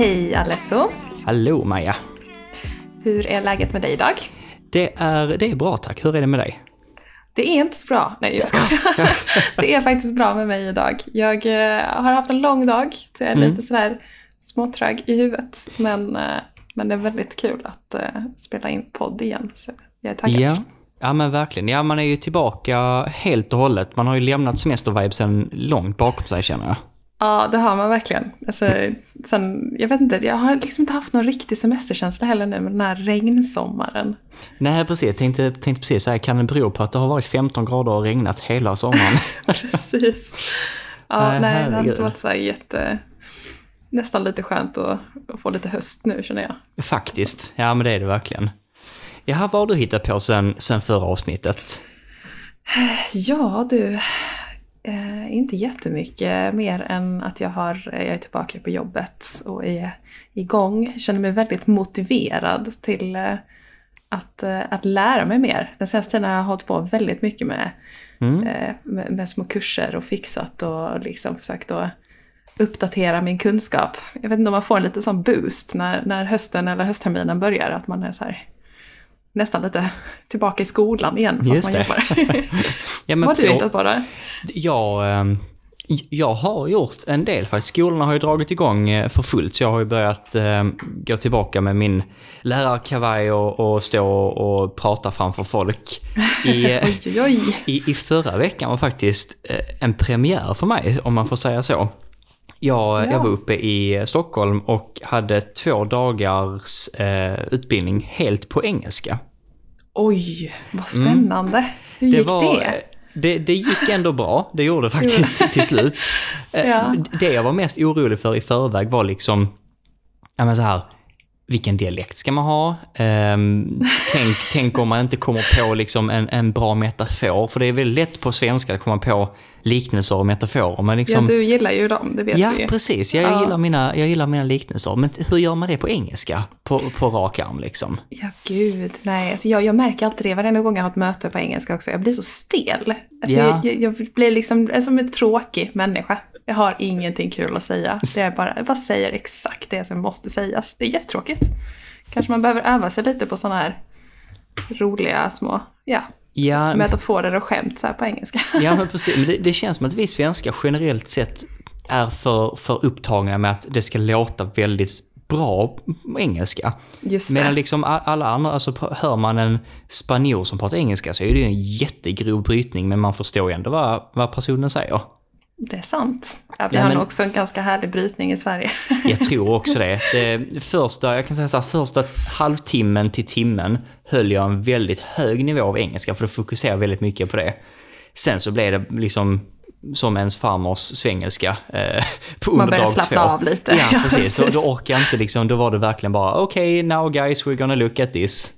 Hej Alesso! Hallå Maja! Hur är läget med dig idag? Det är, det är bra tack, hur är det med dig? Det är inte så bra. Nej, jag skojar. det är faktiskt bra med mig idag. Jag eh, har haft en lång dag. Så jag är Mm. lite sådär småtrög i huvudet. Men, eh, men det är väldigt kul att eh, spela in podd igen. Så jag är taggad. Ja. ja, men verkligen. Ja, man är ju tillbaka helt och hållet. Man har ju lämnat semestervibesen långt bakom sig känner jag. Ja, det har man verkligen. Alltså, sen, jag vet inte, jag har liksom inte haft någon riktig semesterkänsla heller nu med den här regnsommaren. Nej, precis. Jag tänkte, tänkte precis säga, kan det bero på att det har varit 15 grader och regnat hela sommaren? Precis. Ja, Nej, nej, det har inte varit så här jätte... Nästan lite skönt att, att få lite höst nu känner jag. Faktiskt. Ja, men det är det verkligen. Jaha, vad har du hittat på sen, sen förra avsnittet? Ja du, eh, inte jättemycket mer än att jag, har, jag är tillbaka på jobbet och är igång. Känner mig väldigt motiverad till eh, att, eh, att lära mig mer. Den senaste tiden har jag hållit på väldigt mycket med, Mm. eh, med, med små kurser och fixat och liksom försökt att uppdatera min kunskap. Jag vet inte om man får en liten sån boost när, när hösten eller höstterminen börjar, att man är så här nästan lite tillbaka i skolan igen fast Just man det. jobbar. Ja, men Vad har du hittat på då? Jag, ehm, jag har gjort en del faktiskt. Skolorna har ju dragit igång eh, för fullt så jag har ju börjat ehm, gå tillbaka med min lärarkavaj och, och stå och prata framför folk. I, eh, Oj, oj, oj. i, I förra veckan var faktiskt eh, en premiär för mig, om man får säga så. Jag, Ja. jag var uppe i Stockholm och hade två dagars eh, utbildning helt på engelska. Oj, vad spännande. Hur gick det? Mm. var, det? Det gick ändå bra, det gjorde det faktiskt till slut. Eh, Ja. Det jag var mest orolig för i förväg var liksom, ja men så här, vilken dialekt ska man ha? Ehm, tänk, tänk om man inte kommer på liksom en, en bra metafor, för det är väldigt lätt på svenska att komma på liknelser och metaforer. Men liksom, Ja, du gillar ju dem, det vet Ja, vi ju. precis. Jag, Ja. gillar mina, jag gillar mina liknelser. Men hur gör man det på engelska? På, på rak arm liksom? Ja, gud. Nej, alltså jag, jag märker alltid det varenda gång jag har ett möte på engelska också. Jag blir så stel. Alltså Ja. jag, jag blir liksom jag som en tråkig människa. Jag har ingenting kul att säga. Det är bara, jag bara säger exakt det som måste sägas. Det är jättetråkigt. Kanske man behöver öva sig lite på sådana här roliga små ja, Ja, metaforer och skämt så här på engelska. ja men precis. Men det, det känns som att vi svenskar generellt sett är för, för upptagna med att det ska låta väldigt bra engelska. Just. Medan liksom alla andra, alltså hör man en spanjor som pratar engelska så är det ju en jättegrov brytning men man förstår ju ändå vad, vad personen säger. Det är sant. Ja, vi Ja, har men- nog också en ganska härlig brytning i Sverige. Jag tror också det. det första, jag kan säga så här, första halvtimmen till timmen höll jag en väldigt hög nivå av engelska för att fokusera väldigt mycket på det. Sen så blev det liksom som ens farmors svengelska eh, på Man dag slappna två. av lite. Ja, Ja, precis. Då, då orkar jag inte liksom, då var det verkligen bara okej, now guys, we're gonna look at this.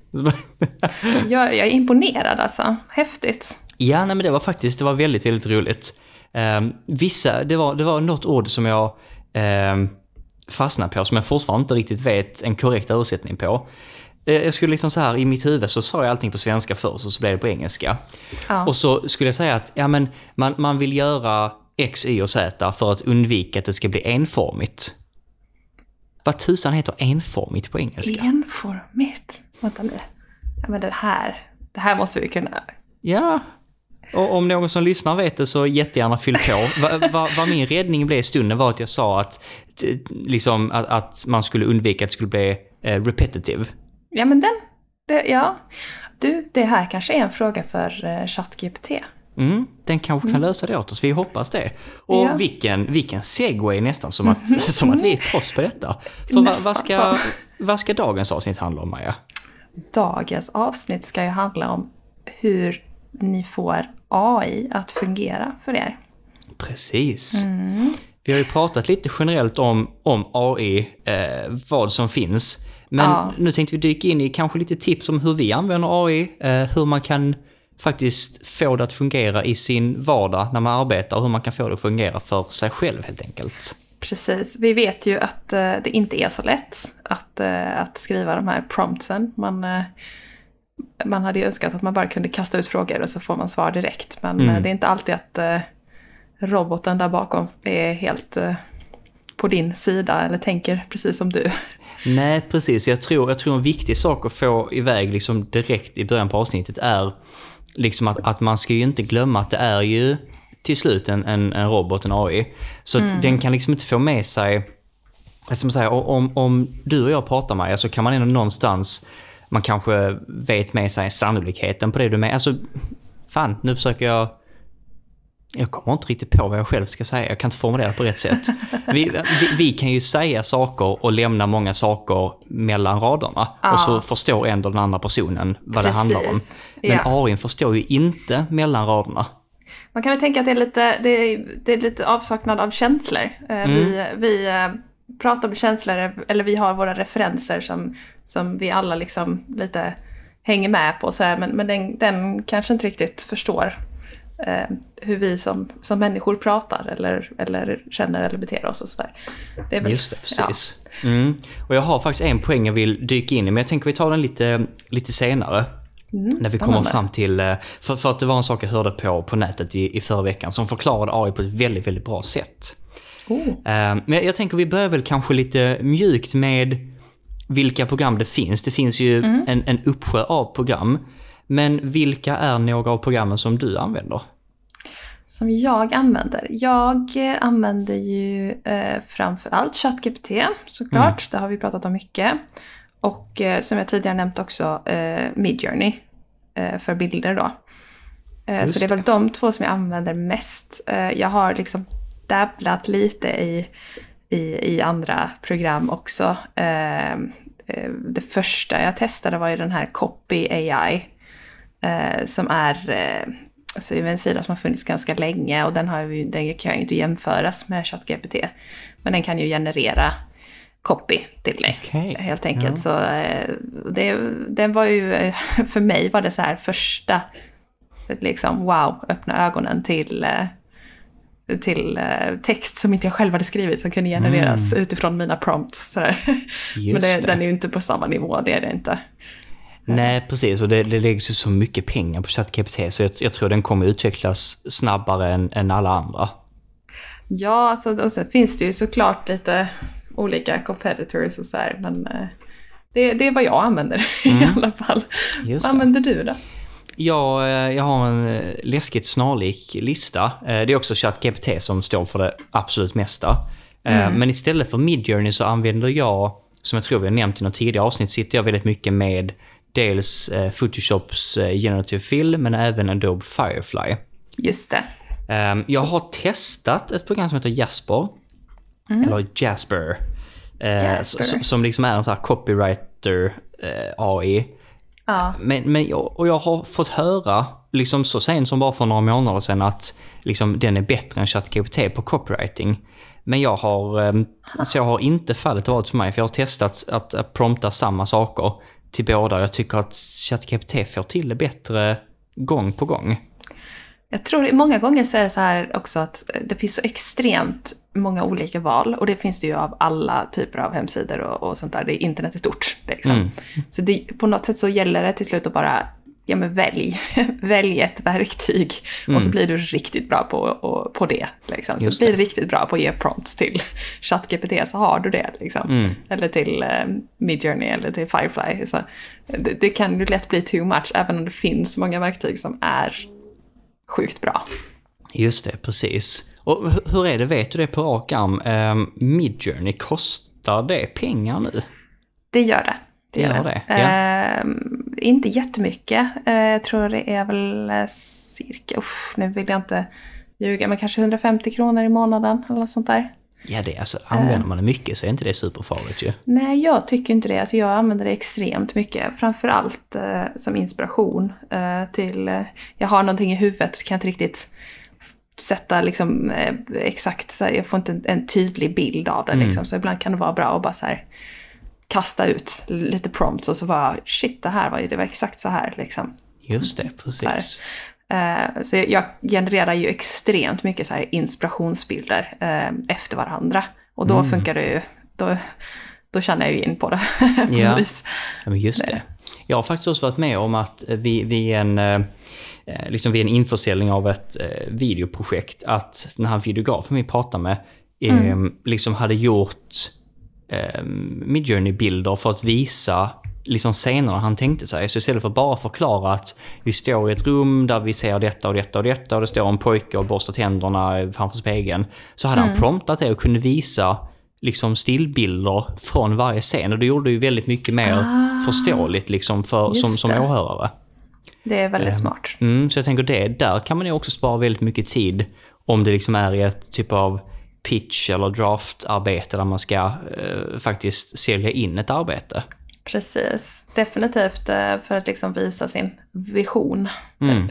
Jag, jag är imponerad alltså. Häftigt. Ja, nej, men det var faktiskt, det var väldigt, väldigt roligt. Um, vissa, det var, det var något ord som jag um, fastnade på som jag fortfarande inte riktigt vet en korrekt översättning på. Eh, Jag skulle liksom så här, i mitt huvud så sa jag allting på svenska först och så blev det på engelska. Ja. Och så skulle jag säga att ja, men man, man vill göra X, Y och Z för att undvika att det ska bli enformigt. Vad tusan heter enformigt på engelska? Enformigt. Vänta nu. Ja, men det här, det här måste vi kunna... Ja, och om någon som lyssnar vet det så jättegärna fyll på. Va, va, vad min räddning blev i stunden var att jag sa att, liksom, att, att man skulle undvika att det skulle bli eh, repetitive. Ja, men den... Det, ja. Du, det här kanske är en fråga för uh, ChatGPT. Mm, den kanske kan lösa det åt oss, vi hoppas det. Och Ja. vilken, vilken segway nästan, som att, som att vi är proffs på detta. För vad, vad, ska, vad ska dagens avsnitt handla om, Maja? Dagens avsnitt ska ju handla om hur ni får AI att fungera för er. Precis. Vi har ju pratat lite generellt om, om AI, eh, vad som finns. Men Ja. nu tänkte vi dyka in i kanske lite tips om hur vi använder AI, eh, hur man kan faktiskt få det att fungera i sin vardag när man arbetar och hur man kan få det att fungera för sig själv helt enkelt. Precis. Vi vet ju att eh, det inte är så lätt att, eh, att skriva de här promptsen. Man, eh, man hade ju önskat att man bara kunde kasta ut frågor och så får man svar direkt. Men Mm. eh, det är inte alltid att eh, roboten där bakom är helt eh, på din sida eller tänker precis som du. Nej, precis. Jag tror, jag tror en viktig sak att få iväg liksom direkt i början på avsnittet är liksom att, att man ska ju inte glömma att det är ju till slut en, en, en robot, en AI. Så mm. den kan liksom inte få med sig, säga, om, om du och jag pratar med så kan man ändå någonstans, man kanske vet med sig sannolikheten på det du med. Alltså, fan, nu försöker jag jag kommer inte riktigt på vad jag själv ska säga, jag kan inte formulera det på rätt sätt. Vi, vi, vi kan ju säga saker och lämna många saker mellan raderna. Ja. Och så förstår ändå den andra personen vad Precis. det handlar om. Men ja. AI förstår ju inte mellan raderna. Man kan väl tänka att det är lite, det är, det är lite avsaknad av känslor. Eh, mm. Vi, vi pratar om känslor, eller vi har våra referenser som, som vi alla liksom lite hänger med på. Så här, men men den, den kanske inte riktigt förstår eh, hur vi som, som människor pratar eller, eller känner eller beter oss och sådär. Just det, precis. Ja. Mm. Och jag har faktiskt en poäng jag vill dyka in i, men jag tänker vi tar den lite, lite senare. Mm, när vi kommer fram till, eh, för, för att det var en sak jag hörde på, på nätet i, i förra veckan som förklarade AI på ett väldigt, väldigt bra sätt. Oh. Eh, men jag tänker vi börjar väl kanske lite mjukt med vilka program det finns. Det finns ju mm. en, en uppsjö av program. Men vilka är några av programmen som du använder? Som jag använder? Jag använder ju eh, framförallt ChatGPT såklart, mm. det har vi pratat om mycket. Och eh, som jag tidigare nämnt också eh, Midjourney eh, för bilder då. Eh, så det är väl de två som jag använder mest. Eh, jag har liksom dabblat lite i, i, i andra program också. Eh, det första jag testade var ju den här Copy AI eh, som är eh, alltså en sida som har funnits ganska länge och den, har ju, den kan ju inte jämföras med ChatGPT. Men den kan ju generera copy till dig okay. helt enkelt. Ja. Så eh, det, den var ju, för mig var det så här första, liksom wow, öppna ögonen till eh, till eh, text som inte jag själv hade skrivit som kunde genereras mm. utifrån mina prompts. Men det, det. den är ju inte på samma nivå, det är det inte. Nej, precis. Och det, det läggs ju så mycket pengar på ChatGPT så jag, jag tror den kommer utvecklas snabbare än, än alla andra. Ja, alltså, och sen finns det ju såklart lite olika competitors och så här, men eh, det, det är vad jag använder mm. i alla fall. Just vad använder du då? Ja, eh, jag har en eh, läskigt snarlik lista. Det är också ChatGPT som står för det absolut mesta. Mm. Men istället för Midjourney så använder jag, som jag tror vi har nämnt i något tidigare avsnitt, sitter jag väldigt mycket med dels eh, Photoshops eh, Generative Fill men även Adobe Firefly. Just det. Um, jag har testat ett program som heter Jasper. Mm. Eller Jasper. Eh, Jasper. Som liksom är en sån här copywriter eh, AI. Ja. Men, men jag, och jag har fått höra, liksom så sent som bara för några månader sedan, att liksom, den är bättre än ChatGPT på copywriting. Men jag har, um, så jag har inte fallit varit för mig, för jag har testat att, att prompta samma saker till båda. Jag tycker att ChatGPT får till det bättre gång på gång. Jag tror många gånger så är det så här också att det finns så extremt många olika val och det finns det ju av alla typer av hemsidor och, och sånt där. Det är internet är stort. Liksom. Mm. Så det, på något sätt så gäller det till slut att bara ja men välj, välj ett verktyg mm. och så mm. blir du riktigt bra på, på det. Liksom. Så blir du riktigt bra på att ge prompts till ChatGPT så har du det. Liksom. Mm. Eller till eh, Midjourney eller till Firefly. Så det, det, kan ju lätt bli too much även om det finns många verktyg som är sjukt bra. Just det, precis. Och hur är det, vet du det på rak arm? Um, Midjourney, kostar det pengar nu? Det gör det. Det gör det. det. Ja. Uh, inte jättemycket. Uh, jag tror det är väl cirka, usch, nu vill jag inte ljuga, men kanske 150 kronor i månaden eller något sånt där. Ja, det, alltså, använder man det mycket så är inte det superfarligt ju. Nej, jag tycker inte det. Alltså, jag använder det extremt mycket. Framförallt eh, som inspiration eh, till... Eh, jag har någonting i huvudet så kan jag inte riktigt sätta liksom, eh, exakt, så jag får inte en, en tydlig bild av det. Mm. Liksom. Så ibland kan det vara bra att bara så här, kasta ut lite prompts och så bara shit, det här var ju det var exakt så här. Liksom. Just det, precis. Uh, så jag genererar ju extremt mycket så inspirationsbilder uh, efter varandra. Och då mm. funkar det ju, då, då känner jag ju in på det. på ja. Vis. ja, men just det. Jag har faktiskt också varit med om att vid, vid en uh, liksom vid en införsäljning av ett videoprojekt att den här videografen vi pratar med eh, liksom hade gjort eh, Midjourney-bilder för att visa liksom scenerna han tänkte sig. Så istället för att bara förklara att vi står i ett rum där vi ser detta och detta och detta och det står en pojke och borstar tänderna framför spegeln. Så hade han promptat det och kunde visa liksom stillbilder från varje scen och det gjorde ju väldigt mycket mer Ah, förståeligt liksom för, som, som det. åhörare. Det är väldigt smart. Mm, så jag tänker det, där kan man ju också spara väldigt mycket tid om det liksom är i ett typ av pitch eller draftarbete där man ska eh, faktiskt sälja in ett arbete. Precis. Definitivt eh, för att liksom visa sin vision. Typ. Mm.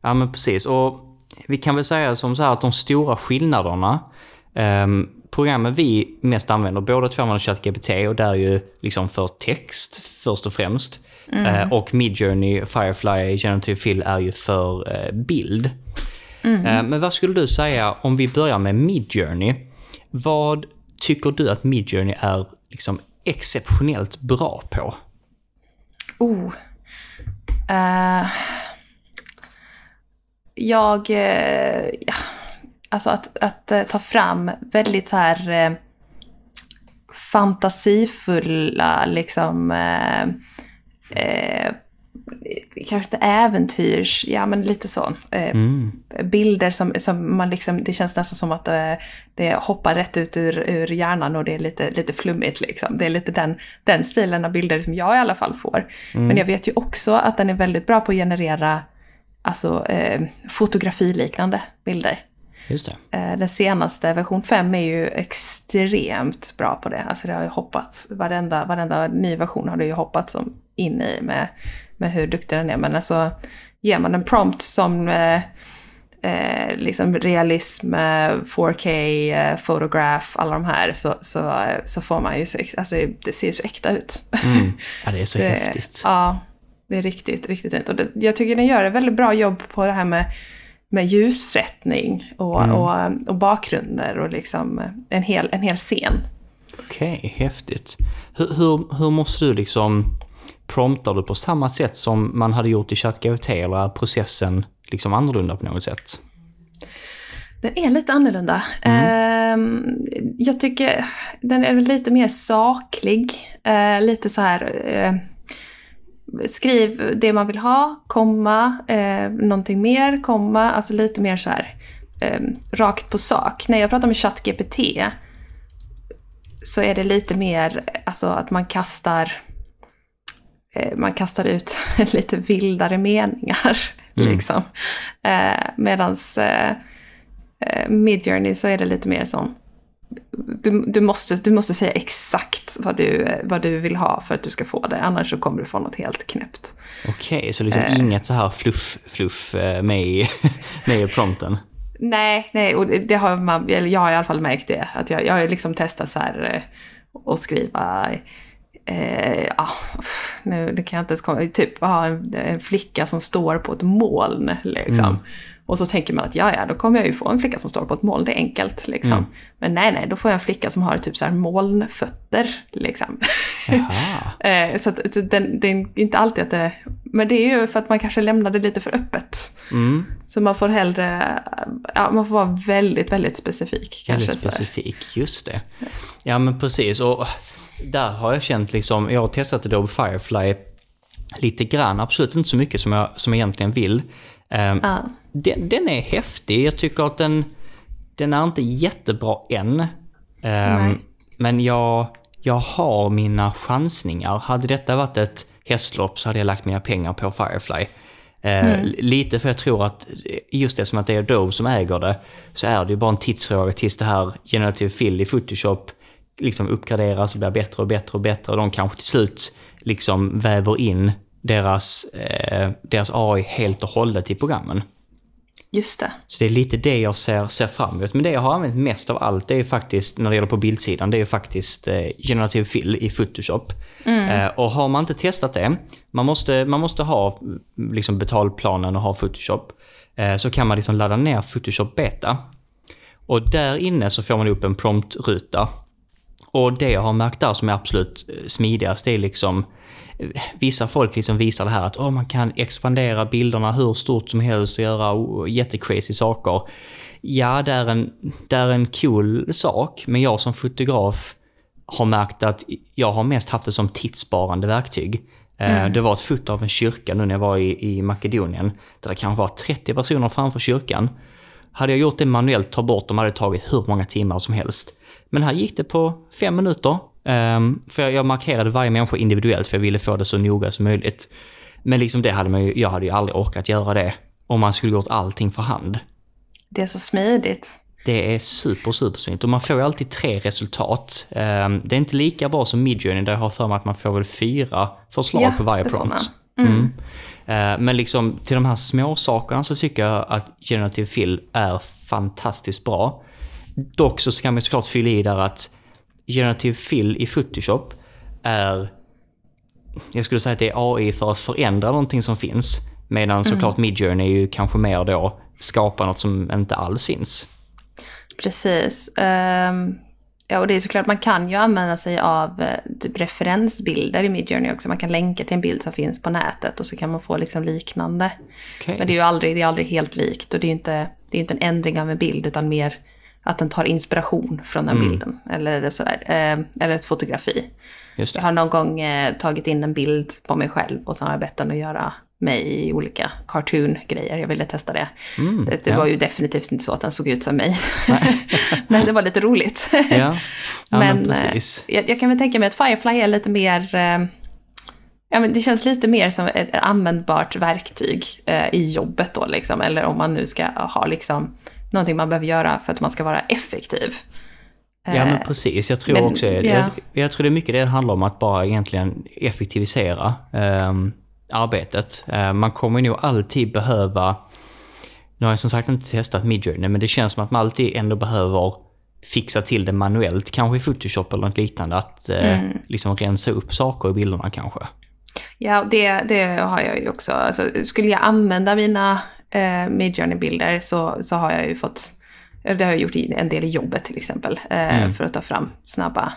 Ja men precis. Och vi kan väl säga som så här att de stora skillnaderna, ehm, programmen vi mest använder, båda två använder ChatGPT och där är ju liksom för text först och främst. Eh, och Midjourney, Firefly, Generative Fill är ju för eh, bild. Eh, men vad skulle du säga om vi börjar med Midjourney? Vad tycker du att Midjourney är liksom exceptionellt bra på? Oh. Uh. jag... Uh. ja, alltså att, att eh, ta fram väldigt så här uh. fantasifulla liksom eh, eh, kanske inte äventyrs, ja men lite så. Eh, Bilder som, som man liksom, det känns nästan som att det, det hoppar rätt ut ur, ur hjärnan och det är lite, lite flummigt liksom. Det är lite den, den stilen av bilder som jag i alla fall får. Men jag vet ju också att den är väldigt bra på att generera alltså, eh, fotografiliknande bilder. Just det. Eh, Den senaste, version 5, är ju extremt bra på det. Alltså det har ju hoppats, varenda, varenda ny version har det ju hoppat som in i med, med hur duktig den är. Men alltså, ger man en prompt som eh, eh, liksom realism, eh, 4K, eh, photograph, alla de här, så, så, eh, så får man ju så, alltså det ser så äkta ut. Mm. Ja, det är så Det- häftigt. Ja, det är riktigt, riktigt fint. Och det, jag tycker den gör ett väldigt bra jobb på det här med, med ljussättning och, Mm. och, och bakgrunder och liksom en hel, en hel scen. Okej, häftigt. Hur, hur, hur måste du liksom... Promptar du på samma sätt som man hade gjort i ChatGPT eller är processen liksom annorlunda på något sätt? Den är lite annorlunda. Ehm, jag tycker den är lite mer saklig. Eh, lite så här... eh, skriv det man vill ha, komma, eh, någonting mer, komma. Alltså lite mer så här eh, rakt på sak. När jag pratar med ChatGPT så är det lite mer alltså att man kastar man kastar ut lite vildare meningar. Liksom. Eh, medans eh, eh, Midjourney så är det lite mer som du, du, måste, du måste säga exakt vad du, vad du vill ha för att du ska få det, annars så kommer du få något helt knäppt. Okej, så liksom inget så här fluff, fluff eh, med i, med i prompten? Nej, nej, och det- har man, eller jag har i alla fall märkt det. Att jag, jag har liksom testat så här eh, och skriva, eh, ja, nu det kan jag inte ens komma, typ ha en, en flicka som står på ett moln liksom. Och så tänker man att ja, ja, då kommer jag ju få en flicka som står på ett moln, det är enkelt liksom. Men nej, nej, då får jag en flicka som har typ så här molnfötter liksom. Eh, så att, så den, det är inte alltid att det... Men det är ju för att man kanske lämnar det lite för öppet. Mm, Så man får hellre... Ja, man får vara väldigt, väldigt specifik kanske. väldigt här. specifik, just det. Ja men precis, och där har jag känt liksom, jag har testat Adobe Firefly lite grann, absolut inte så mycket som jag, som jag egentligen vill. Ehm, Ja. den, den är häftig. Jag tycker att den, den är inte jättebra än. Nej. men jag, jag har mina chansningar. Hade detta varit ett hästlopp så hade jag lagt mina pengar på Firefly. Eh, Lite för jag tror att just det som att det är Adobe som äger det så är det ju bara en tidsfråga tills det här Generative Fill i Photoshop liksom uppgraderas och blir bättre och bättre och bättre och de kanske till slut liksom väver in deras, eh, deras AI helt och hållet i programmen. Just det. Så det är lite det jag ser, ser fram emot. Men det jag har använt mest av allt, det är faktiskt, när det gäller på bildsidan, det är faktiskt eh, generativ fill i Photoshop. Eh, och har man inte testat det, man måste, man måste ha mm, liksom betalplanen och ha Photoshop, eh, så kan man liksom ladda ner Photoshop Beta. Och där inne så får man upp en promptruta. Och det jag har märkt där som är absolut eh, smidigast, det är liksom eh, Vissa folk liksom visar det här att oh, man kan expandera bilderna hur stort som helst och göra jättecrazy saker. ja, det är, en, det är en cool sak, men jag som fotograf har märkt att jag har mest haft det som tidssparande verktyg. Mm. Det var ett foto av en kyrka nu när jag var i, i Makedonien, där det kanske var 30 personer framför kyrkan. Hade jag gjort det manuellt, ta bort dem, hade det tagit hur många timmar som helst. Men här gick det på fem minuter. Um, för jag, markerade varje människa individuellt för jag ville få det så noga som möjligt. Men liksom det hade man ju, jag hade ju aldrig orkat göra det om man skulle gjort allting för hand. Det är så smidigt. Det är super, super smidigt. Och man får ju alltid tre resultat. Um, det är inte lika bra som Midjourney där jag har för mig att man får väl fyra förslag ja, på varje prompt. Mm. Mm. Uh, men liksom till de här små sakerna så tycker jag att Generative Fill är fantastiskt bra. Dock så ska man såklart fylla i där att Generative Fill i Photoshop är jag skulle säga att det är AI för att förändra någonting som finns. Medan mm. såklart Midjourney är ju kanske mer då skapa något som inte alls finns. Precis. Um, ja, och det är såklart, man kan ju använda sig av uh, typ referensbilder i Midjourney också. Man kan länka till en bild som finns på nätet och så kan man få liksom liknande. Okay. Men det är ju aldrig, det är aldrig helt likt och det är inte, det är inte en ändring av en bild utan mer att den tar inspiration från den mm. bilden. Eller, sådär, eh, eller ett fotografi. Jag har någon gång eh, tagit in en bild på mig själv och så har jag bett den att göra mig i olika cartoon-grejer. Jag ville testa det. Mm, det, det ja. var ju definitivt inte så att den såg ut som mig. men det var lite roligt. Ja. Ja, men, men eh, jag, jag, kan väl tänka mig att Firefly är lite mer... Eh, ja, men det känns lite mer som ett användbart verktyg i jobbet då, liksom. Eller om man nu ska ha liksom någonting man behöver göra för att man ska vara effektiv. Ja men precis, jag tror men, också, ja. jag, jag, tror det är mycket det handlar om att bara egentligen effektivisera um, arbetet. Uh, man kommer nog alltid behöva, nu har jag som sagt inte testat Midjourney, men det känns som att man alltid ändå behöver fixa till det manuellt, kanske i Photoshop eller något liknande, att uh, mm. liksom rensa upp saker i bilderna kanske. Ja, det, det har jag ju också. Alltså, skulle jag använda mina eh, Midjourney-bilder så, så har jag ju fått, det har jag gjort en del i jobbet till exempel, eh, mm. för att ta fram snabba,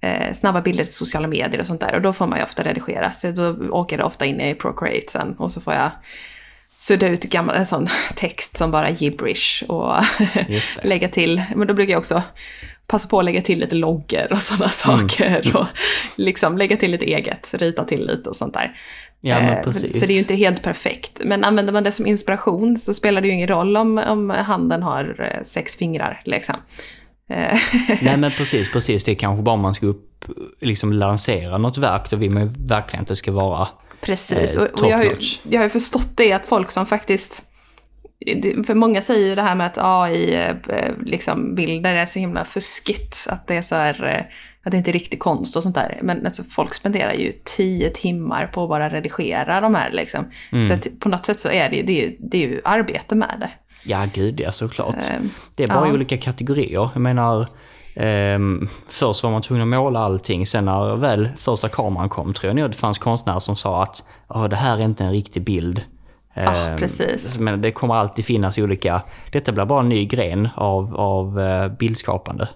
eh, snabba bilder till sociala medier och sånt där. Och då får man ju ofta redigera, så då åker det ofta in i Procreate sen och så får jag sudda ut gammal, en sån text som bara gibberish och lägga till, men då brukar jag också passa på att lägga till lite loggor och sådana mm. saker. Och liksom lägga till lite eget, rita till lite och sånt där. Ja, men precis. Så det är ju inte helt perfekt. Men använder man det som inspiration så spelar det ju ingen roll om, om handen har eh, sex fingrar. Liksom. Eh. Nej men precis, precis. Det är kanske bara om man ska upp, liksom lansera något verk, då vill man ju verkligen att det ska vara Precis, eh, och, och jag, har ju, jag har ju förstått det att folk som faktiskt för många säger ju det här med att AI, liksom är så himla fuskigt. Att det är så här, att det inte är riktig konst och sånt där. Men alltså, folk spenderar ju tio timmar på att bara redigera de här liksom. Mm. Så att, på något sätt så är det ju, det är ju, det är ju arbete med det. Ja, gud ja, såklart. Um, det är bara ja. olika kategorier. Jag menar, um, först var man tvungen att måla allting. Sen när väl första kameran kom tror jag nog det fanns konstnärer som sa att oh, det här är inte en riktig bild. Ja, um, precis. Men det kommer alltid finnas olika... Detta blir bara en ny gren av, av uh, bildskapande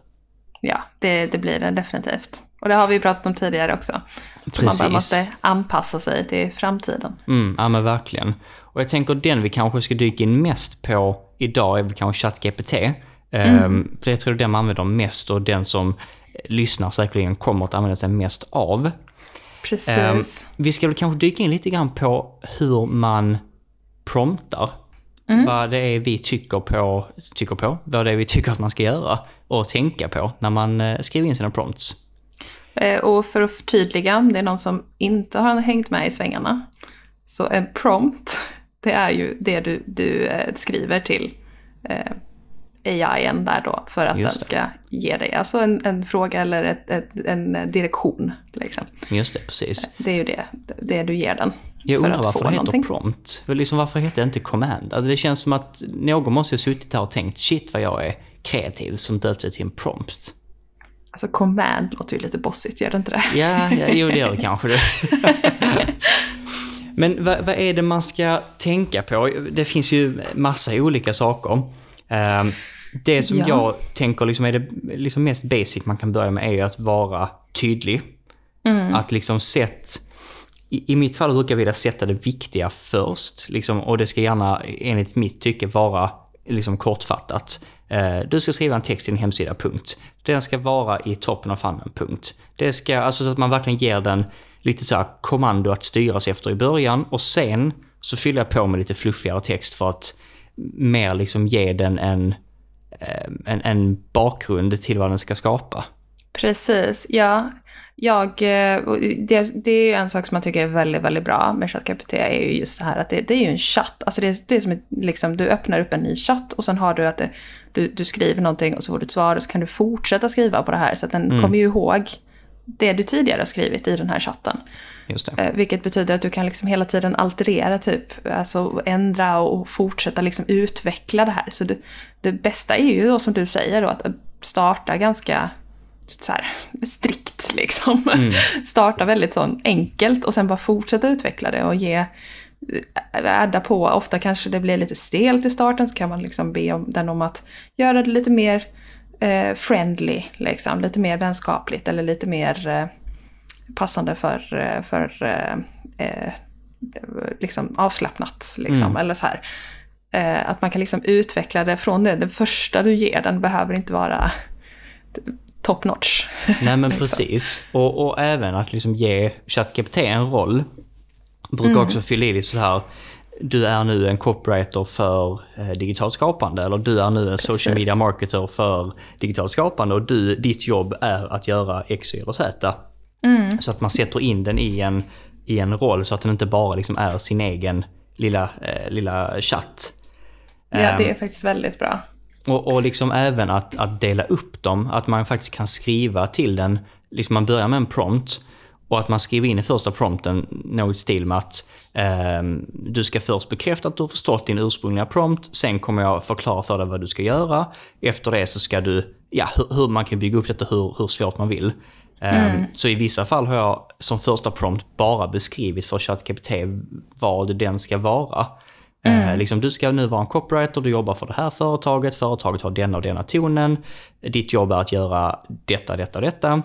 ja, det, det blir det definitivt. Och det har vi pratat om tidigare också. Precis. Man bara måste anpassa sig till framtiden. Mm, ja men verkligen. Och jag tänker den vi kanske ska dyka in mest på idag är väl kanske ChatGPT. Mm. Um, för jag tror den man använder mest och den som lyssnar säkerligen kommer att använda sig mest av. Precis. Um, vi ska väl kanske dyka in lite grann på hur man promptar Mm. Vad det är vi tycker på, tycker på, vad det är vi tycker att man ska göra och tänka på när man eh, skriver in sina prompts. Eh, och för att förtydliga, om det är någon som inte har hängt med i svängarna, så en prompt, det är ju det du, du eh, skriver till AIn där då för att den ska ge dig alltså en, en fråga eller ett, ett, en direktion. Liksom. Just det, precis. Det är ju det, det du ger den. Jag undrar varför det heter någonting. prompt. Liksom varför heter det inte command? Alltså det känns som att någon måste ha suttit här och tänkt shit vad jag är kreativ som döpte till en prompt. Alltså command låter ju lite bossigt, gör det inte det? Ja, ja jo det gör det kanske det. Men vad, vad, är det man ska tänka på? Det finns ju massa olika saker. Um, det som ja. jag tänker liksom är det liksom mest basic man kan börja med är att vara tydlig. Mm. Att liksom sätt i, i mitt fall brukar jag vilja sätta det viktiga först. Liksom, och det ska gärna, enligt mitt tycke, vara liksom kortfattat. Eh, du ska skriva en text i en hemsida, punkt. Den ska vara i toppen av funneln, punkt. Det ska, alltså så att man verkligen ger den lite så här kommando att styras efter i början och sen så fyller jag på med lite fluffigare text för att mer liksom ge den en, eh, en, en bakgrund till vad den ska skapa. Precis, ja. Jag, eh, det, det är ju en sak som jag tycker är väldigt, väldigt bra med ChatGPT är ju just det här att det, det är ju en chatt. Alltså det, är, det är som ett, liksom, du öppnar upp en ny chatt och sen har du att det, du, du skriver någonting och så får du ett svar och så kan du fortsätta skriva på det här. Så att den mm. kommer ju ihåg det du tidigare har skrivit i den här chatten. Just det. Eh, vilket betyder att du kan liksom hela tiden alterera, typ, alltså ändra och fortsätta liksom utveckla det här. Så det, det bästa är ju då som du säger då, att starta ganska så här, strikt liksom. Mm. Starta väldigt så enkelt och sen bara fortsätta utveckla det och ge adda på. Ofta kanske det blir lite stelt i starten så kan man liksom be om, den om att göra det lite mer eh, friendly, liksom. lite mer vänskapligt eller lite mer eh, passande för, eh, för eh, eh, liksom avslappnat. Liksom, mm. Eller så här. Eh, att man kan liksom utveckla det från det. Det första du ger den behöver inte vara top notch. Nej men precis. Och, och även att liksom ge ChatGPT en roll. Brukar mm. också fylla i lite så här. Du är nu en copywriter för eh, digitalt skapande eller du är nu en precis. social media marketer för digitalt skapande och du, ditt jobb är att göra X, Y eller Z. Mm. Så att man sätter in den i en, i en roll så att den inte bara liksom är sin egen lilla, eh, lilla chatt. Ja, det är ehm, faktiskt väldigt bra. Och, och liksom även att, att dela upp dem, att man faktiskt kan skriva till den, liksom man börjar med en prompt och att man skriver in i första prompten något stil med att eh, du ska först bekräfta att du har förstått din ursprungliga prompt, sen kommer jag förklara för dig vad du ska göra. Efter det så ska du, ja hur, hur man kan bygga upp detta hur, hur svårt man vill. Eh, mm. Så i vissa fall har jag som första prompt bara beskrivit för ChatGPT vad den ska vara. Eh, mm. Eh, liksom, du ska nu vara en copywriter, du jobbar för det här företaget, företaget har denna och denna tonen. Ditt jobb är att göra detta, detta detta.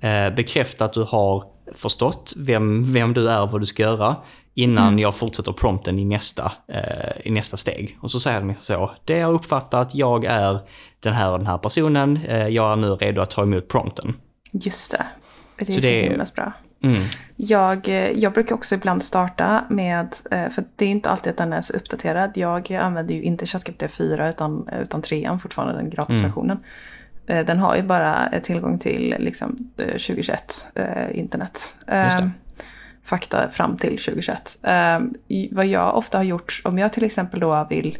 Eh, bekräfta att du har förstått vem, vem du är och vad du ska göra innan mm. jag fortsätter prompten i nästa, eh, i nästa steg. Och så säger de så, det jag uppfattat, jag är den här och den här personen, eh, jag är nu redo att ta emot prompten. Just det. Det är så, så det, himla bra. Mm. Jag, eh, jag brukar också ibland starta med, eh, för det är inte alltid att den är så uppdaterad. Jag använder ju inte ChatGPT 4 utan, utan 3 fortfarande, den gratisversionen. Mm. Den har ju bara tillgång till liksom, 2021 internet. Fakta fram till 2021. Vad jag ofta har gjort, om jag till exempel då vill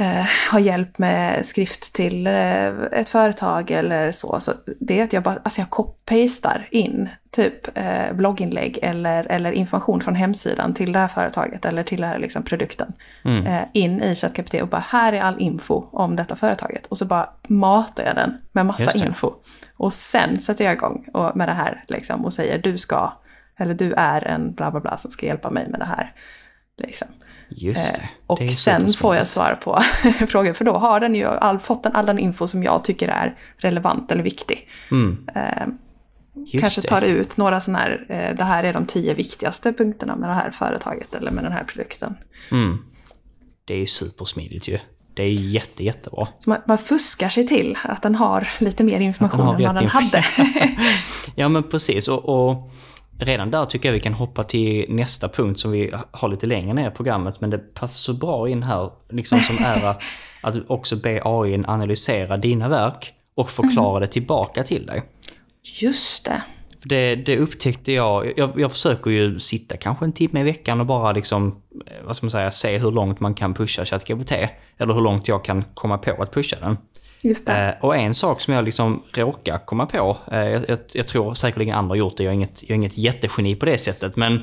eh, ha hjälp med skrift till eh, ett företag eller så. så det är att jag bara, alltså jag copy-pastar in typ eh, blogginlägg eller, eller information från hemsidan till det här företaget eller till den här liksom, produkten. Mm. Eh, in i ChatGPT och bara här är all info om detta företaget. Och så bara matar jag den med massa info. Och sen sätter jag igång och, med det här liksom, och säger du ska, eller du är en bla bla bla som ska hjälpa mig med det här. Liksom. Just det. Eh, och det sen får jag svar på frågor, för då har den ju all, fått all den info som jag tycker är relevant eller viktig. Mm. Eh, kanske tar ut några sådana här, eh, det här är de tio viktigaste punkterna med det här företaget eller med den här produkten. Mm. Det är ju supersmidigt ju. Det är jätte, jättebra. Så man, man, fuskar sig till att den har lite mer information än vad den hade. ja men precis. och, och redan där tycker jag vi kan hoppa till nästa punkt som vi har lite längre ner i programmet, men det passar så bra in här, liksom som är att, att också be AI analysera dina verk och förklara mm. det tillbaka till dig. Just det. Det, det upptäckte jag, jag, jag försöker ju sitta kanske en timme i veckan och bara liksom, vad ska man säga, se hur långt man kan pusha ChatGPT. Eller hur långt jag kan komma på att pusha den. Eh, och en sak som jag liksom råkar komma på, eh, jag, jag, jag, tror säkerligen andra gjort det, jag är inget, jag är inget jättegeni på det sättet, men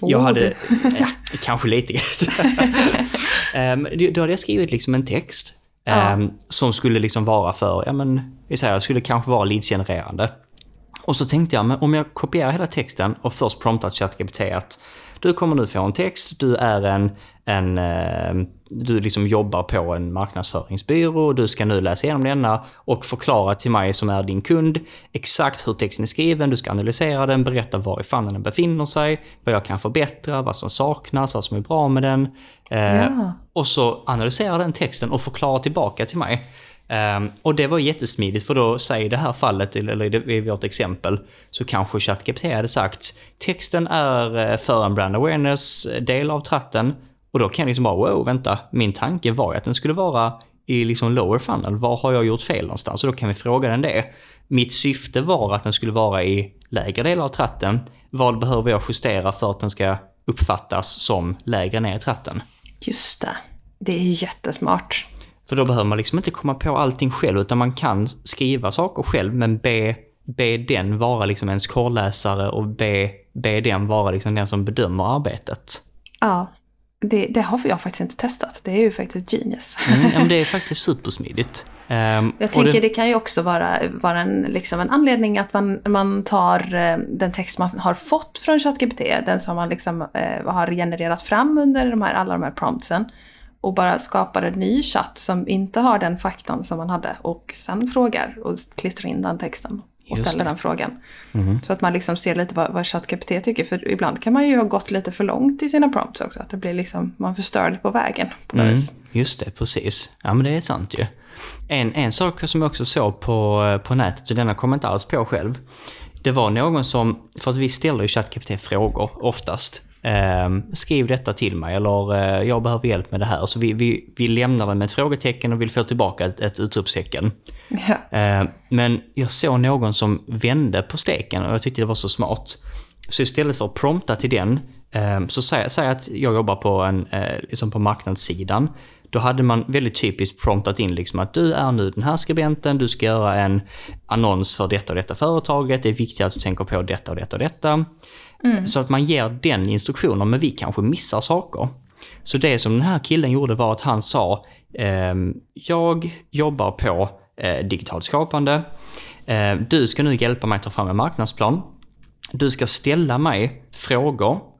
jag oh. hade, ja, kanske lite. eh, då hade jag skrivit liksom en text ja. Eh, som skulle liksom vara för, ja men, säger, skulle kanske vara leadsgenererande. Och så tänkte jag, men om jag kopierar hela texten och först promptar ChatGPT att du kommer nu få en text, du är en en eh, du liksom jobbar på en marknadsföringsbyrå och du ska nu läsa igenom denna och förklara till mig som är din kund exakt hur texten är skriven, du ska analysera den, berätta var i fallen den befinner sig, vad jag kan förbättra, vad som saknas, vad som är bra med den. Eh, Ja. Och så analysera den texten och förklara tillbaka till mig. Um, och det var jättesmidigt för då, säg i det här fallet, eller i vårt exempel, så kanske ChatGPT hade sagt texten är eh, för en brand awareness eh, del av tratten. Och då kan jag liksom bara, wow, vänta, min tanke var ju att den skulle vara i liksom lower funnel. Var har jag gjort fel någonstans? Och då kan vi fråga den det. Mitt syfte var att den skulle vara i lägre delar av tratten. Vad behöver jag justera för att den ska uppfattas som lägre ner i tratten? Just det. Det är ju jättesmart. För då behöver man liksom inte komma på allting själv, utan man kan skriva saker själv, men be, be den vara liksom ens korrläsare och be, be den vara liksom den som bedömer arbetet. Ja. Det, det har jag faktiskt inte testat. Det är ju faktiskt genius. Mm, ja, men det är faktiskt supersmidigt. Ehm, Jag tänker det, det kan ju också vara, vara en, liksom en anledning att man, man tar eh, den text man har fått från ChatGPT, den som man liksom, eh, har genererat fram under de här, alla de här promptsen, och bara skapar en ny chatt som inte har den faktan som man hade och sen frågar och klistrar in den texten och Just ställer det. den frågan. Mhm. Så att man liksom ser lite vad, vad ChatGPT tycker, för ibland kan man ju ha gått lite för långt i sina prompts också, att det blir liksom, man förstör det på vägen på Mm, vis. just det, precis. Ja men det är sant ju. En, en sak som jag också såg på, på nätet, så denna kom jag inte alls på själv. Det var någon som, för att vi ställer ju ChatGPT frågor oftast. Ehm, skriv detta till mig eller eh, jag behöver hjälp med det här. Så vi, vi, vi lämnar den med ett frågetecken och vill få tillbaka ett, ett utropstecken. Ja. Eh, Men jag såg någon som vände på steken och jag tyckte det var så smart. Så istället för att prompta till den, eh, så säg, säg att jag jobbar på, en, eh, liksom på marknadssidan. Då hade man väldigt typiskt promptat in liksom att du är nu den här skribenten, du ska göra en annons för detta och detta företaget, det är viktigt att du tänker på detta och detta och detta. Så att man ger den instruktioner, men vi kanske missar saker. Så det som den här killen gjorde var att han sa, ehm, jag jobbar på eh, digitalt skapande, eh, du ska nu hjälpa mig att ta fram en marknadsplan. Du ska ställa mig frågor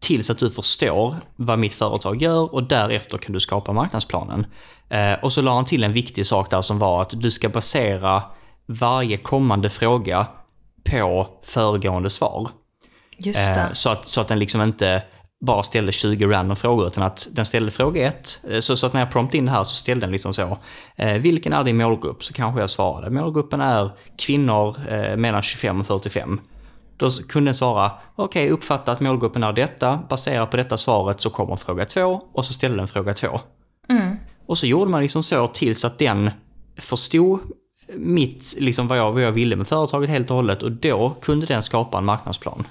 tills att du förstår vad mitt företag gör och därefter kan du skapa marknadsplanen. Eh, och så la han till en viktig sak där som var att du ska basera varje kommande fråga på föregående svar. Just det. Eh, så, att, så att den liksom inte bara ställde 20 random frågor, utan att den ställde fråga ett. Eh, Så, så att när jag promptade in det här så ställde den liksom så, eh, vilken är din målgrupp? Så kanske jag svarade, målgruppen är kvinnor eh, mellan 25 och 45. Då kunde den svara, okej, uppfatta att målgruppen är detta, baserat på detta svaret så kommer fråga två, och så ställde den fråga två. Och så gjorde man liksom så tills att den förstod mitt, liksom vad jag, vad jag ville med företaget helt och hållet, och då kunde den skapa en marknadsplan.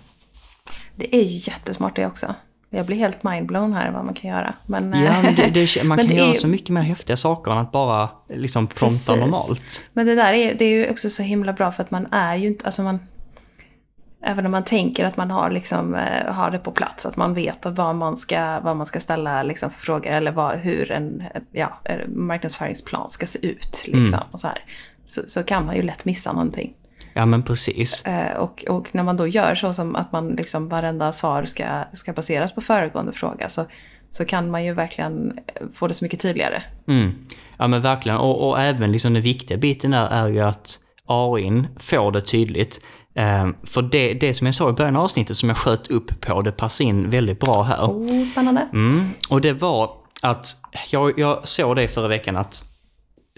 Det är ju jättesmart det också. Jag blir helt mindblown här vad man kan göra. Men, Ja, men det, det, man men kan är göra ju- så mycket mer häftiga saker än att bara liksom prompta Precis. normalt. Men det där är, det är ju också så himla bra för att man är ju inte, alltså man... Även om man tänker att man har, liksom, eh, har det på plats, att man vet vad man ska, vad man ska ställa liksom, för frågor eller vad, hur en ja, marknadsföringsplan ska se ut. Liksom, Mm. och så, här. Så, så kan man ju lätt missa någonting. Ja, men precis. Eh, och, och när man då gör så som att man liksom varenda svar ska, ska baseras på föregående fråga så, så kan man ju verkligen få det så mycket tydligare. Mm. Ja, men verkligen. Och, och även liksom den viktiga biten där är ju att AIn får det tydligt. Eh, för det, det som jag sa i början av avsnittet som jag sköt upp på, det passar in väldigt bra här. Oh, spännande. Mm. Och det var att jag, jag såg det förra veckan att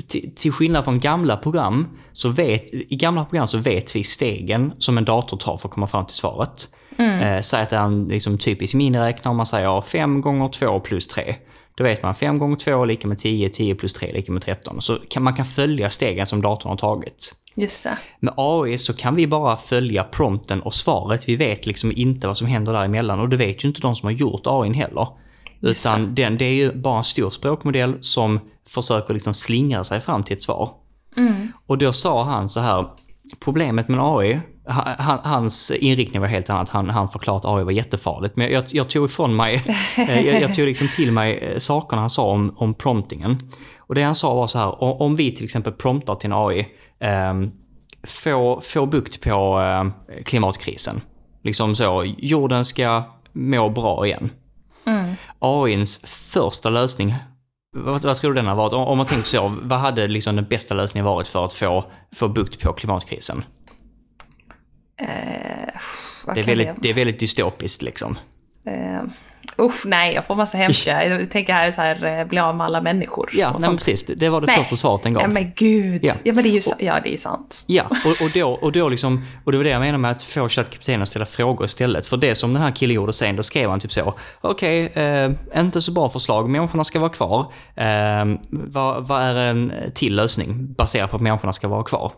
till, till skillnad från gamla program, så vet, i gamla program så vet vi stegen som en dator tar för att komma fram till svaret. Eh, säg att det är en liksom, typisk miniräknare, om man säger 5 gånger 2 plus 3. Då vet man 5 gånger 2 är lika med 10, 10 plus 3 är lika med 13. Så kan, man kan följa stegen som datorn har tagit. Just det. Med AI så kan vi bara följa prompten och svaret. Vi vet liksom inte vad som händer däremellan och det vet ju inte de som har gjort AI heller. Just Utan den, det är ju bara en stor språkmodell som försöker liksom slingra sig fram till ett svar. Och då sa han så här, problemet med AI, han, hans inriktning var helt annat. Han, han förklarade att AI var jättefarligt. Men jag, jag tog ifrån mig, eh, jag, jag tog liksom till mig eh, sakerna han sa om, om promptingen. Och det han sa var så här, om vi till exempel promptar till en AI, ehm, få, få bukt på eh, klimatkrisen. Liksom så, jorden ska må bra igen. AIns första lösning, vad, vad tror du den har varit? Om, om man tänker så, vad hade liksom den bästa lösningen varit för att få, få bukt på klimatkrisen? Eh, Det är, väldigt, det är väldigt dystopiskt liksom. Eh, usch, nej, jag får massa hemska. Jag tänker här, så här eh, bli av med alla människor. Ja, och nej, precis. Det- var det Nej. första svaret den gav. Ja, men gud. Ja. Ja, men det är ju, sa- ja, det är sant. Ja, och, och, då, och, då liksom, och det var det jag menar med att få ChatGPT att ställa frågor istället. För det som den här killen gjorde sen, då skrev han typ så. Okej, eh, inte så bra förslag, människorna ska vara kvar. Eh, vad, vad är en till lösning baserat på att människorna ska vara kvar?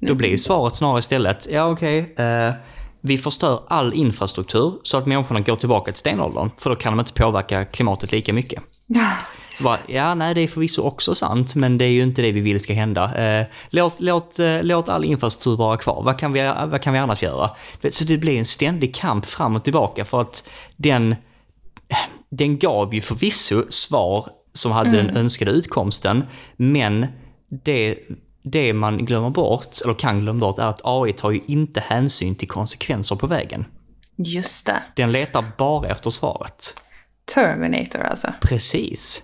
Då blir ju svaret snarare istället, ja okej, eh, vi förstör all infrastruktur så att människorna går tillbaka till stenåldern, för då kan de inte påverka klimatet lika mycket. Bara, ja, nej, det är förvisso också sant, men det är ju inte det vi vill ska hända. Eh, låt, låt, eh, låt all infrastruktur vara kvar. Vad kan vi, vad kan vi annars göra? Så det blir en ständig kamp fram och tillbaka för att den, den gav ju förvisso svar som hade den önskade utkomsten, men det, det man glömmer bort, eller kan glömma bort, är att AI tar ju inte hänsyn till konsekvenser på vägen. just det. Den letar bara efter svaret. Terminator alltså. Precis.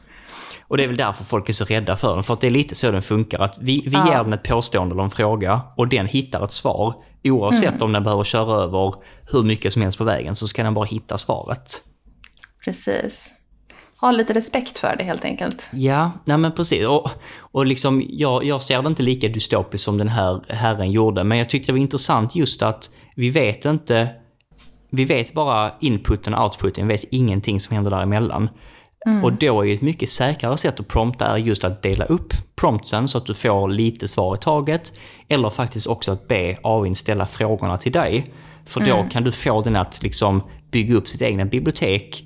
Och det är väl därför folk är så rädda för den, för att det är lite så den funkar. Att vi, vi Ja. ger den ett påstående eller en fråga och den hittar ett svar. Oavsett Mm. om den behöver köra över hur mycket som helst på vägen så ska den bara hitta svaret. Precis. Ha lite respekt för det helt enkelt. Ja, nej men precis. Och, och liksom, jag, jag ser det inte lika dystopiskt som den här herren gjorde, men jag tyckte det var intressant just att vi vet inte, vi vet bara inputen och outputen, vi vet ingenting som händer däremellan. Och då är ju ett mycket säkrare sätt att prompta är just att dela upp promptsen så att du får lite svar i taget. Eller faktiskt också att be AI ställa frågorna till dig. För då kan du få den att liksom bygga upp sitt egna bibliotek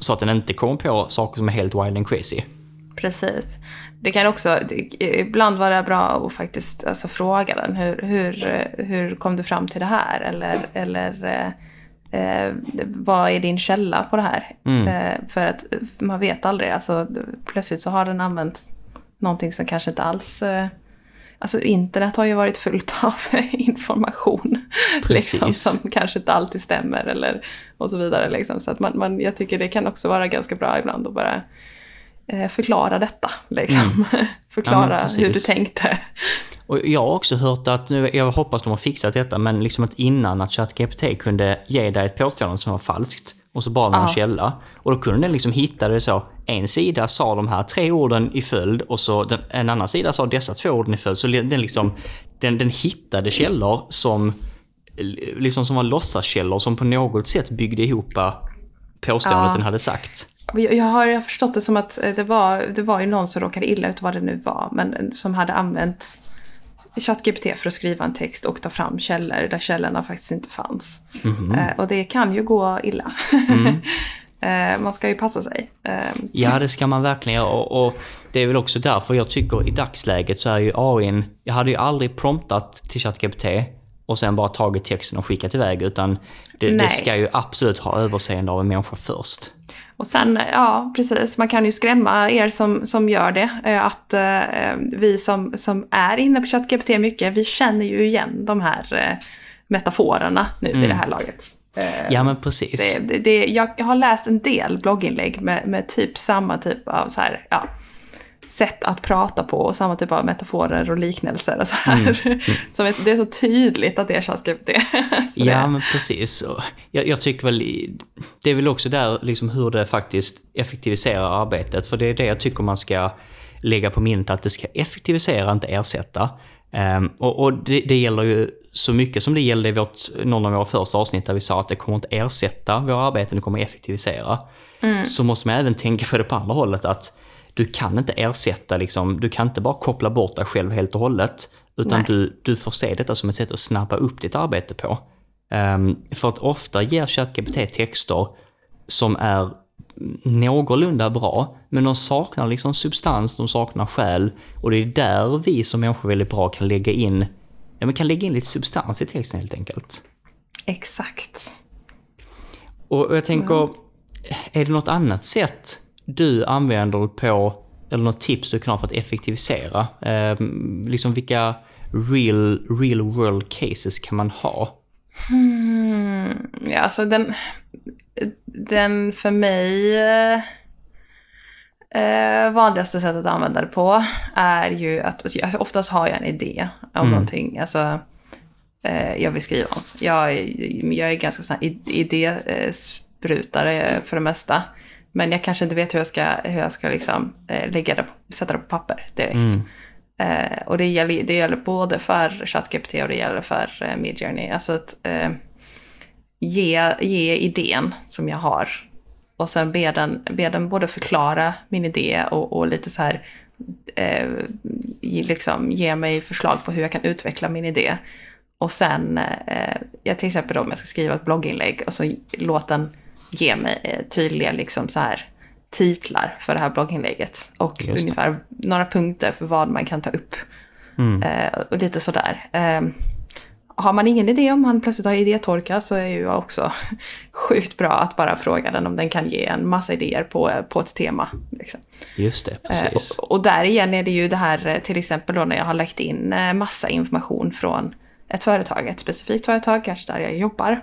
så att den inte kommer på saker som är helt wild and crazy. Precis. Det kan också ibland vara bra att faktiskt alltså, fråga den. Hur, hur, hur kom du fram till det här? Eller, eller eh, eh, vad är din källa på det här? Eh, för att man vet aldrig. Alltså, plötsligt så har den använt någonting som kanske inte alls... Eh, alltså internet har ju varit fullt av information. Liksom, som kanske inte alltid stämmer. Eller, och så vidare. Liksom. Så att man, man, jag tycker det kan också vara ganska bra ibland att bara eh, förklara detta. Liksom. förklara Ja, hur du tänkte. Och jag har också hört att, nu, jag hoppas de har fixat detta, men liksom att innan att ChatGPT kunde ge dig ett påstående som var falskt och så man en Ja. källa. Och då kunde den liksom hitta det så, en sida sa de här tre orden i följd och så den, en annan sida sa dessa två orden i följd. Så den liksom, den, den hittade källor som, liksom som var låtsaskällor som på något sätt byggde ihop påståendet Ja. den hade sagt. Jag jag har, jag har förstått det som att eh, det var, det var ju någon som råkade illa ut vad det nu var. Men eh, som hade använt ChatGPT för att skriva en text och ta fram källor där källorna faktiskt inte fanns. Eh, och det kan ju gå illa. eh, man ska ju passa sig. Eh, Ja, det ska man verkligen göra. Och, och det är väl också därför jag tycker i dagsläget så är ju AIn... Jag hade ju aldrig promptat till ChatGPT och sen bara tagit texten och skickat iväg. Utan det, det ska ju absolut ha överseende av en människa först. Och sen, ja precis, man kan ju skrämma er som, som gör det. eh, Att eh, vi som, som är inne på ChatGPT mycket, vi känner ju igen de här eh, metaforerna nu vid det här laget. Eh, Ja, men precis. det, det, det, jag, jag har läst en del blogginlägg med, med typ samma typ av så här, ja, sätt att prata på och samma typ av metaforer och liknelser och så här. Som är, så- det är så tydligt att det är ChatGPT. Ja, men precis. Jag, jag tycker väl, det är väl också där liksom hur det faktiskt effektiviserar arbetet. För det är det jag tycker man ska lägga på minnet, att det ska effektivisera, inte ersätta. Ehm, och och det, det gäller ju så mycket som det gällde i vårt, någon av våra första avsnitt där vi sa att det kommer inte ersätta våra arbeten, det kommer effektivisera. Så måste man även tänka på det på andra hållet, att du kan inte ersätta, liksom, du kan inte bara koppla bort dig själv helt och hållet. Utan Nej. du, du får se detta som ett sätt att snabba upp ditt arbete på. Ehm, för att ofta ger ChatGPT texter som är någorlunda bra, men de saknar liksom substans, de saknar själ. Och det är där vi som människor väldigt bra kan lägga in, ja, men kan lägga in lite substans i texten helt enkelt. Exakt. Och jag tänker, är det något annat sätt du använder på, eller något tips du kan ha för att effektivisera? Ehm, liksom vilka real, real world cases kan man ha? Mm, ja, alltså den, den för mig eh, vanligaste sättet att använda det på är ju att alltså, oftast har jag en idé om Mm. någonting. Alltså, eh, jag vill skriva om. Jag, jag är ganska sån här id- idésprutare för det mesta. Men jag kanske inte vet hur jag ska, hur jag ska liksom, eh, lägga det, sätta det på papper direkt. Mm. Eh, och det gäller, det gäller både för ChatGPT och det gäller för eh, Midjourney. Alltså att eh, ge, ge idén som jag har. Och sen be den, be den både förklara min idé och, och lite så här eh, ge- liksom, ge mig förslag på hur jag kan utveckla min idé. Och sen, eh, jag till exempel då om jag ska skriva ett blogginlägg och så låt den ge mig eh, tydliga liksom så här titlar för det här blogginlägget. Och ungefär några punkter för vad man kan ta upp. Mm. Eh, och lite sådär. Eh, har man ingen idé om man plötsligt har idétorka så är ju också sjukt bra att bara fråga den om den kan ge en massa idéer på, på ett tema. Liksom. Just det, Eh, precis. och, och där igen är det ju det här eh, till exempel då när jag har lagt in eh, massa information från ett företag, ett specifikt företag, kanske där jag jobbar.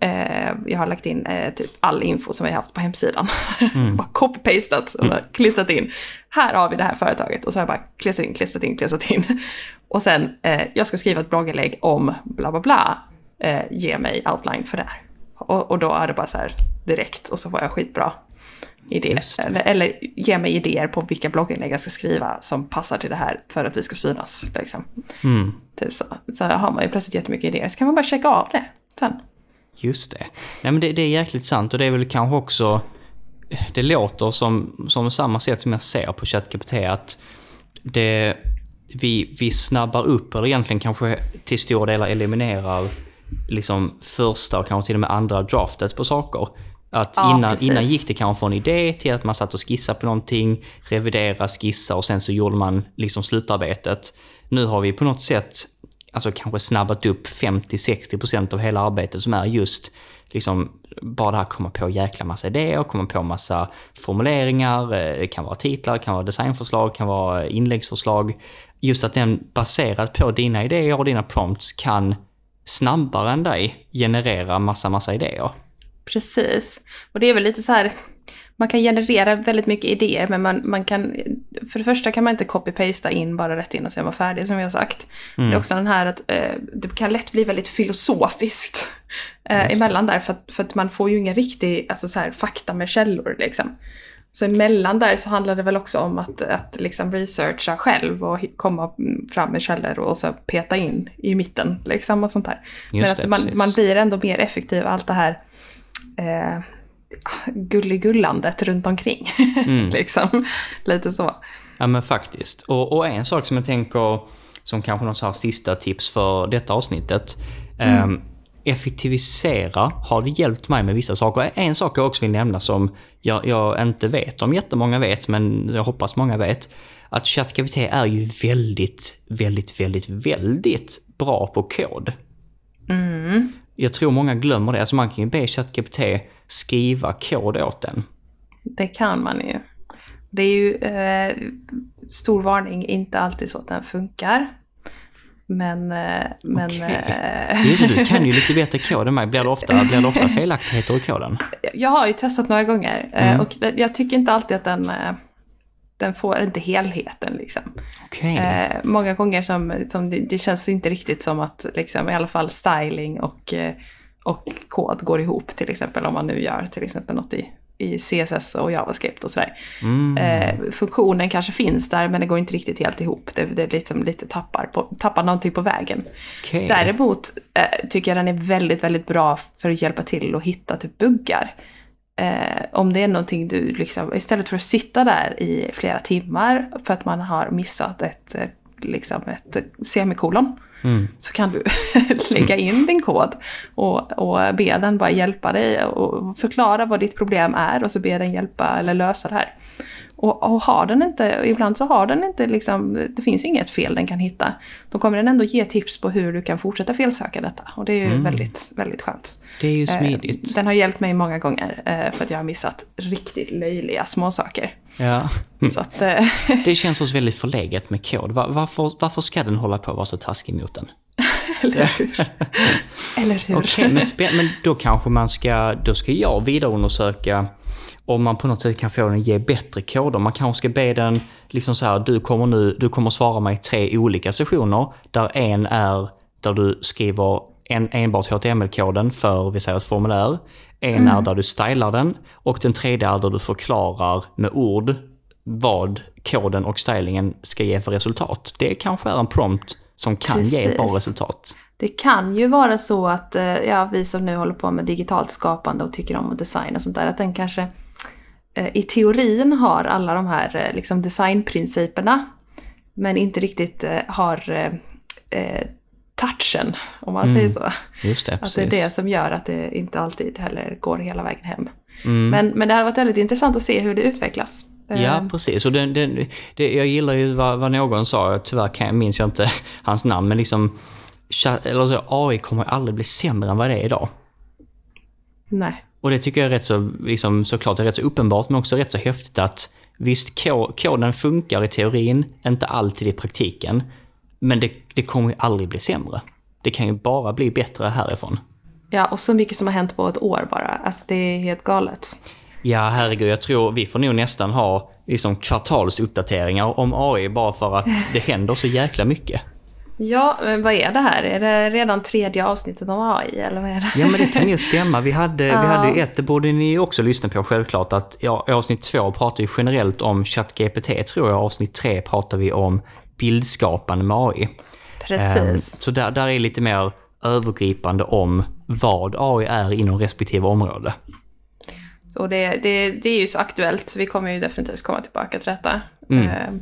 Eh, jag har lagt in eh, typ all info som vi har haft på hemsidan. bara copy-pastat och bara klistrat in. Här har vi det här företaget och så har jag bara klistrat in, klistrat in, klistrat in. Och sen, eh, jag ska skriva ett blogginlägg om bla bla bla. Eh, ge mig outline för det här. Och, och då är det bara så här direkt och så får jag skitbra idéer. Eller, eller ge mig idéer på vilka blogginlägg jag ska skriva som passar till det här för att vi ska synas. Liksom. Mm. Typ så. så har man ju plötsligt jättemycket idéer. Så kan man bara checka av det sen. Just det. Nej men det, det är jäkligt sant och det är väl kanske också... Det låter som, som samma sätt som jag ser på ChatGPT att det, vi, vi snabbar upp, eller egentligen kanske till stora delar eliminerar liksom första och kanske till och med andra draftet på saker. Att Ja, innan, precis. innan gick det kanske från idé till att man satt och skissade på någonting, revidera, skissa och sen så gjorde man liksom slutarbetet. Nu har vi på något sätt alltså kanske snabbat upp 50-60% av hela arbetet som är just liksom bara det här komma på jäkla massa idéer, komma på massa formuleringar, eh, det kan vara titlar, det kan vara designförslag, det kan vara inläggsförslag. Just att den baserat på dina idéer och dina prompts kan snabbare än dig generera massa, massa idéer. Precis. Och det är väl lite så här, man kan generera väldigt mycket idéer men man, man kan, för det första kan man inte copy-pasta in bara rätt in och är man färdig som vi har sagt. Det är också den här att eh, det kan lätt bli väldigt filosofiskt eh, emellan där för att, för att man får ju ingen riktig alltså så här, fakta med källor liksom. Så emellan där så handlar det väl också om att, att liksom researcha själv och komma mm, fram med källor och så peta in i mitten liksom och sånt där. Men Just att det, man, precis. man blir ändå mer effektiv, allt det här eh, gulligullandet runt omkring. Mm. liksom. Lite så. Ja men faktiskt. Och, och en sak som jag tänker som kanske någon sista tips för detta avsnittet. ehm, effektivisera har det hjälpt mig med vissa saker. En sak jag också vill nämna som jag, jag inte vet om jättemånga vet, men jag hoppas många vet. Att ChatGPT är ju väldigt, väldigt, väldigt, väldigt bra på kod. Mm. Jag tror många glömmer det. Alltså man kan ju be ChatGPT skriva kod åt en. Det kan man ju. Det är ju eh, stor varning, inte alltid så att den funkar. Men... Eh, men Okej. eh, Just du kan ju lite bättre kod än mig. Blir det ofta, blir det ofta felaktigheter i koden? jag har ju testat några gånger eh, Mm. och jag tycker inte alltid att den, eh, den får inte helheten liksom. Okej. Eh, många gånger som, som det, det känns inte riktigt som att liksom, i alla fall styling och, eh, och kod går ihop till exempel om man nu gör till exempel något i, i CSS och JavaScript och sådär. Mm. Eh, funktionen kanske finns där men det går inte riktigt helt ihop. Det, det liksom lite tappar, på, tappar någonting på vägen. Okej. Däremot eh, tycker jag den är väldigt, väldigt bra för att hjälpa till att hitta typ buggar. Eh, om det är någonting du liksom, istället för att sitta där i flera timmar för att man har missat ett, liksom ett semikolon. Mm. Så kan du lägga in din kod och, och be den bara hjälpa dig och förklara vad ditt problem är och så be den hjälpa eller lösa det här. Och, och har den inte, ibland så har den inte liksom, det finns inget fel den kan hitta. Då kommer den ändå ge tips på hur du kan fortsätta felsöka detta. Och det är ju väldigt, väldigt skönt. Det är ju Eh, smidigt. Den har hjälpt mig många gånger eh, för att jag har missat riktigt löjliga småsaker. Ja. Så att, eh, Det känns oss väldigt förlegat med kod. Va- Varför, varför ska den hålla på att vara så taskig mot den? Eller hur? Eller hur? Okej, men, spä- men då kanske man ska, då ska jag vidareundersöka om man på något sätt kan få den att ge bättre koder. Man kanske ska be den, liksom så här, du kommer nu, du kommer svara mig tre olika sessioner, där en är där du skriver en, enbart HTML-koden för, vi säger ett formulär. En är där du stylar den och den tredje är där du förklarar med ord vad koden och stylingen ska ge för resultat. Det kanske är en prompt som kan ge ett bra Precis. resultat. Det kan ju vara så att eh, ja, vi som nu håller på med digitalt skapande och tycker om att designa och sånt där, att den kanske eh, i teorin har alla de här eh, liksom designprinciperna, men inte riktigt har eh, touchen, om man säger så. Just det, Att precis. det är det som gör att det inte alltid heller går hela vägen hem. Mm. Men, men det hade varit väldigt intressant att se hur det utvecklas. Ja, precis. Och den, den, det, jag gillar ju vad, vad någon sa, tyvärr kan, minns jag inte hans namn, men liksom eller så, AI kommer aldrig bli sämre än vad det är idag. Nej. Och det tycker jag är rätt så, liksom, såklart är rätt så uppenbart, men också rätt så häftigt att visst, ko- koden funkar i teorin, inte alltid i praktiken, men det, det kommer ju aldrig bli sämre. Det kan ju bara bli bättre härifrån. Ja, och så mycket som har hänt på ett år bara. Alltså det är helt galet. Ja, herregud, jag tror vi får nog nästan ha liksom kvartalsuppdateringar om AI bara för att det händer så jäkla mycket. Ja, men vad är det här? Är det redan tredje avsnittet om AI eller vad är det? Ja men det kan ju stämma. Vi hade, vi hade ju ett, det borde ni också lyssna på självklart, att ja, avsnitt två pratar vi generellt om ChatGPT tror jag, avsnitt tre pratar vi om bildskapande med AI. Ehm, Precis. Så där, där är lite mer övergripande om vad AI är inom respektive område. Och det, det, det är ju så aktuellt, så vi kommer ju definitivt komma tillbaka till detta. Mm.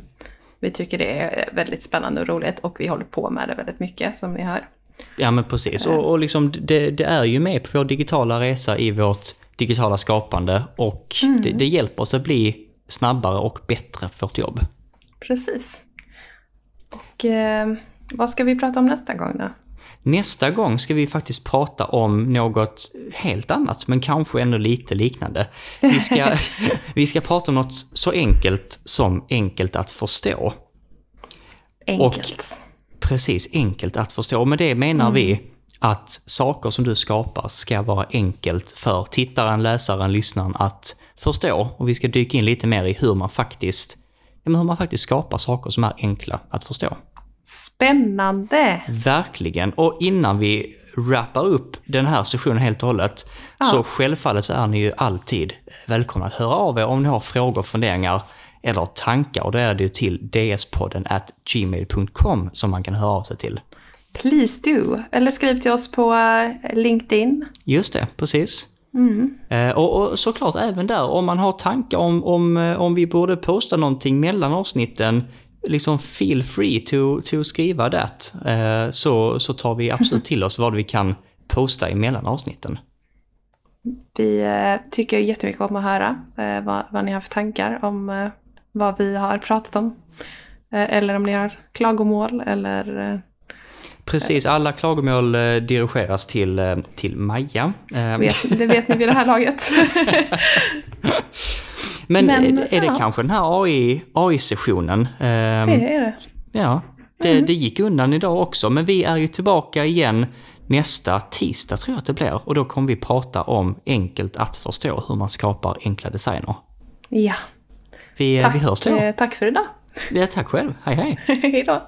Eh, Vi tycker det är väldigt spännande och roligt och vi håller på med det väldigt mycket som ni hör. Ja men precis, och, och liksom det, det är ju med på vår digitala resa i vårt digitala skapande och det, det hjälper oss att bli snabbare och bättre på vårt jobb. Precis. Och eh, vad ska vi prata om nästa gång då? Nästa gång ska vi faktiskt prata om något helt annat, men kanske ändå lite liknande. Vi ska, vi ska prata om något så enkelt som enkelt att förstå. Enkelt. Precis, enkelt att förstå. Och med det menar vi att saker som du skapar ska vara enkelt för tittaren, läsaren, lyssnaren att förstå. Och vi ska dyka in lite mer i hur man faktiskt, ja, men hur man faktiskt skapar saker som är enkla att förstå. Spännande! Verkligen. Och innan vi wrappar upp den här sessionen helt och hållet, så självfallet så är ni ju alltid välkomna att höra av er om ni har frågor, funderingar eller tankar. Och då är det ju till dspodden at gmail.com som man kan höra av sig till. Please do! Eller skriv till oss på eh, LinkedIn. Just det, precis. Eh, och, och såklart även där, om man har tankar om, om, eh, om vi borde posta någonting mellan avsnitten, liksom feel free to, to skriva det. Eh, så, så tar vi absolut till oss vad vi kan posta emellan avsnitten. Vi eh, tycker jättemycket om att höra eh, vad, vad ni har för tankar om vad vi har pratat om. Eller om ni har klagomål eller... Precis, alla klagomål dirigeras till, till Maja. Vet, det vet ni vid det här laget. men men, är, är det ja. kanske den här AI, AI-sessionen? Eh, det är det. Ja, det, Mm. det gick undan idag också, men vi är ju tillbaka igen nästa tisdag tror jag att det blir. Och då kommer vi prata om enkelt att förstå hur man skapar enkla designer. Ja. Vi, Tack, vi hörs då. eh, tack för idag. Ja, tack själv, hej hej! Hej då.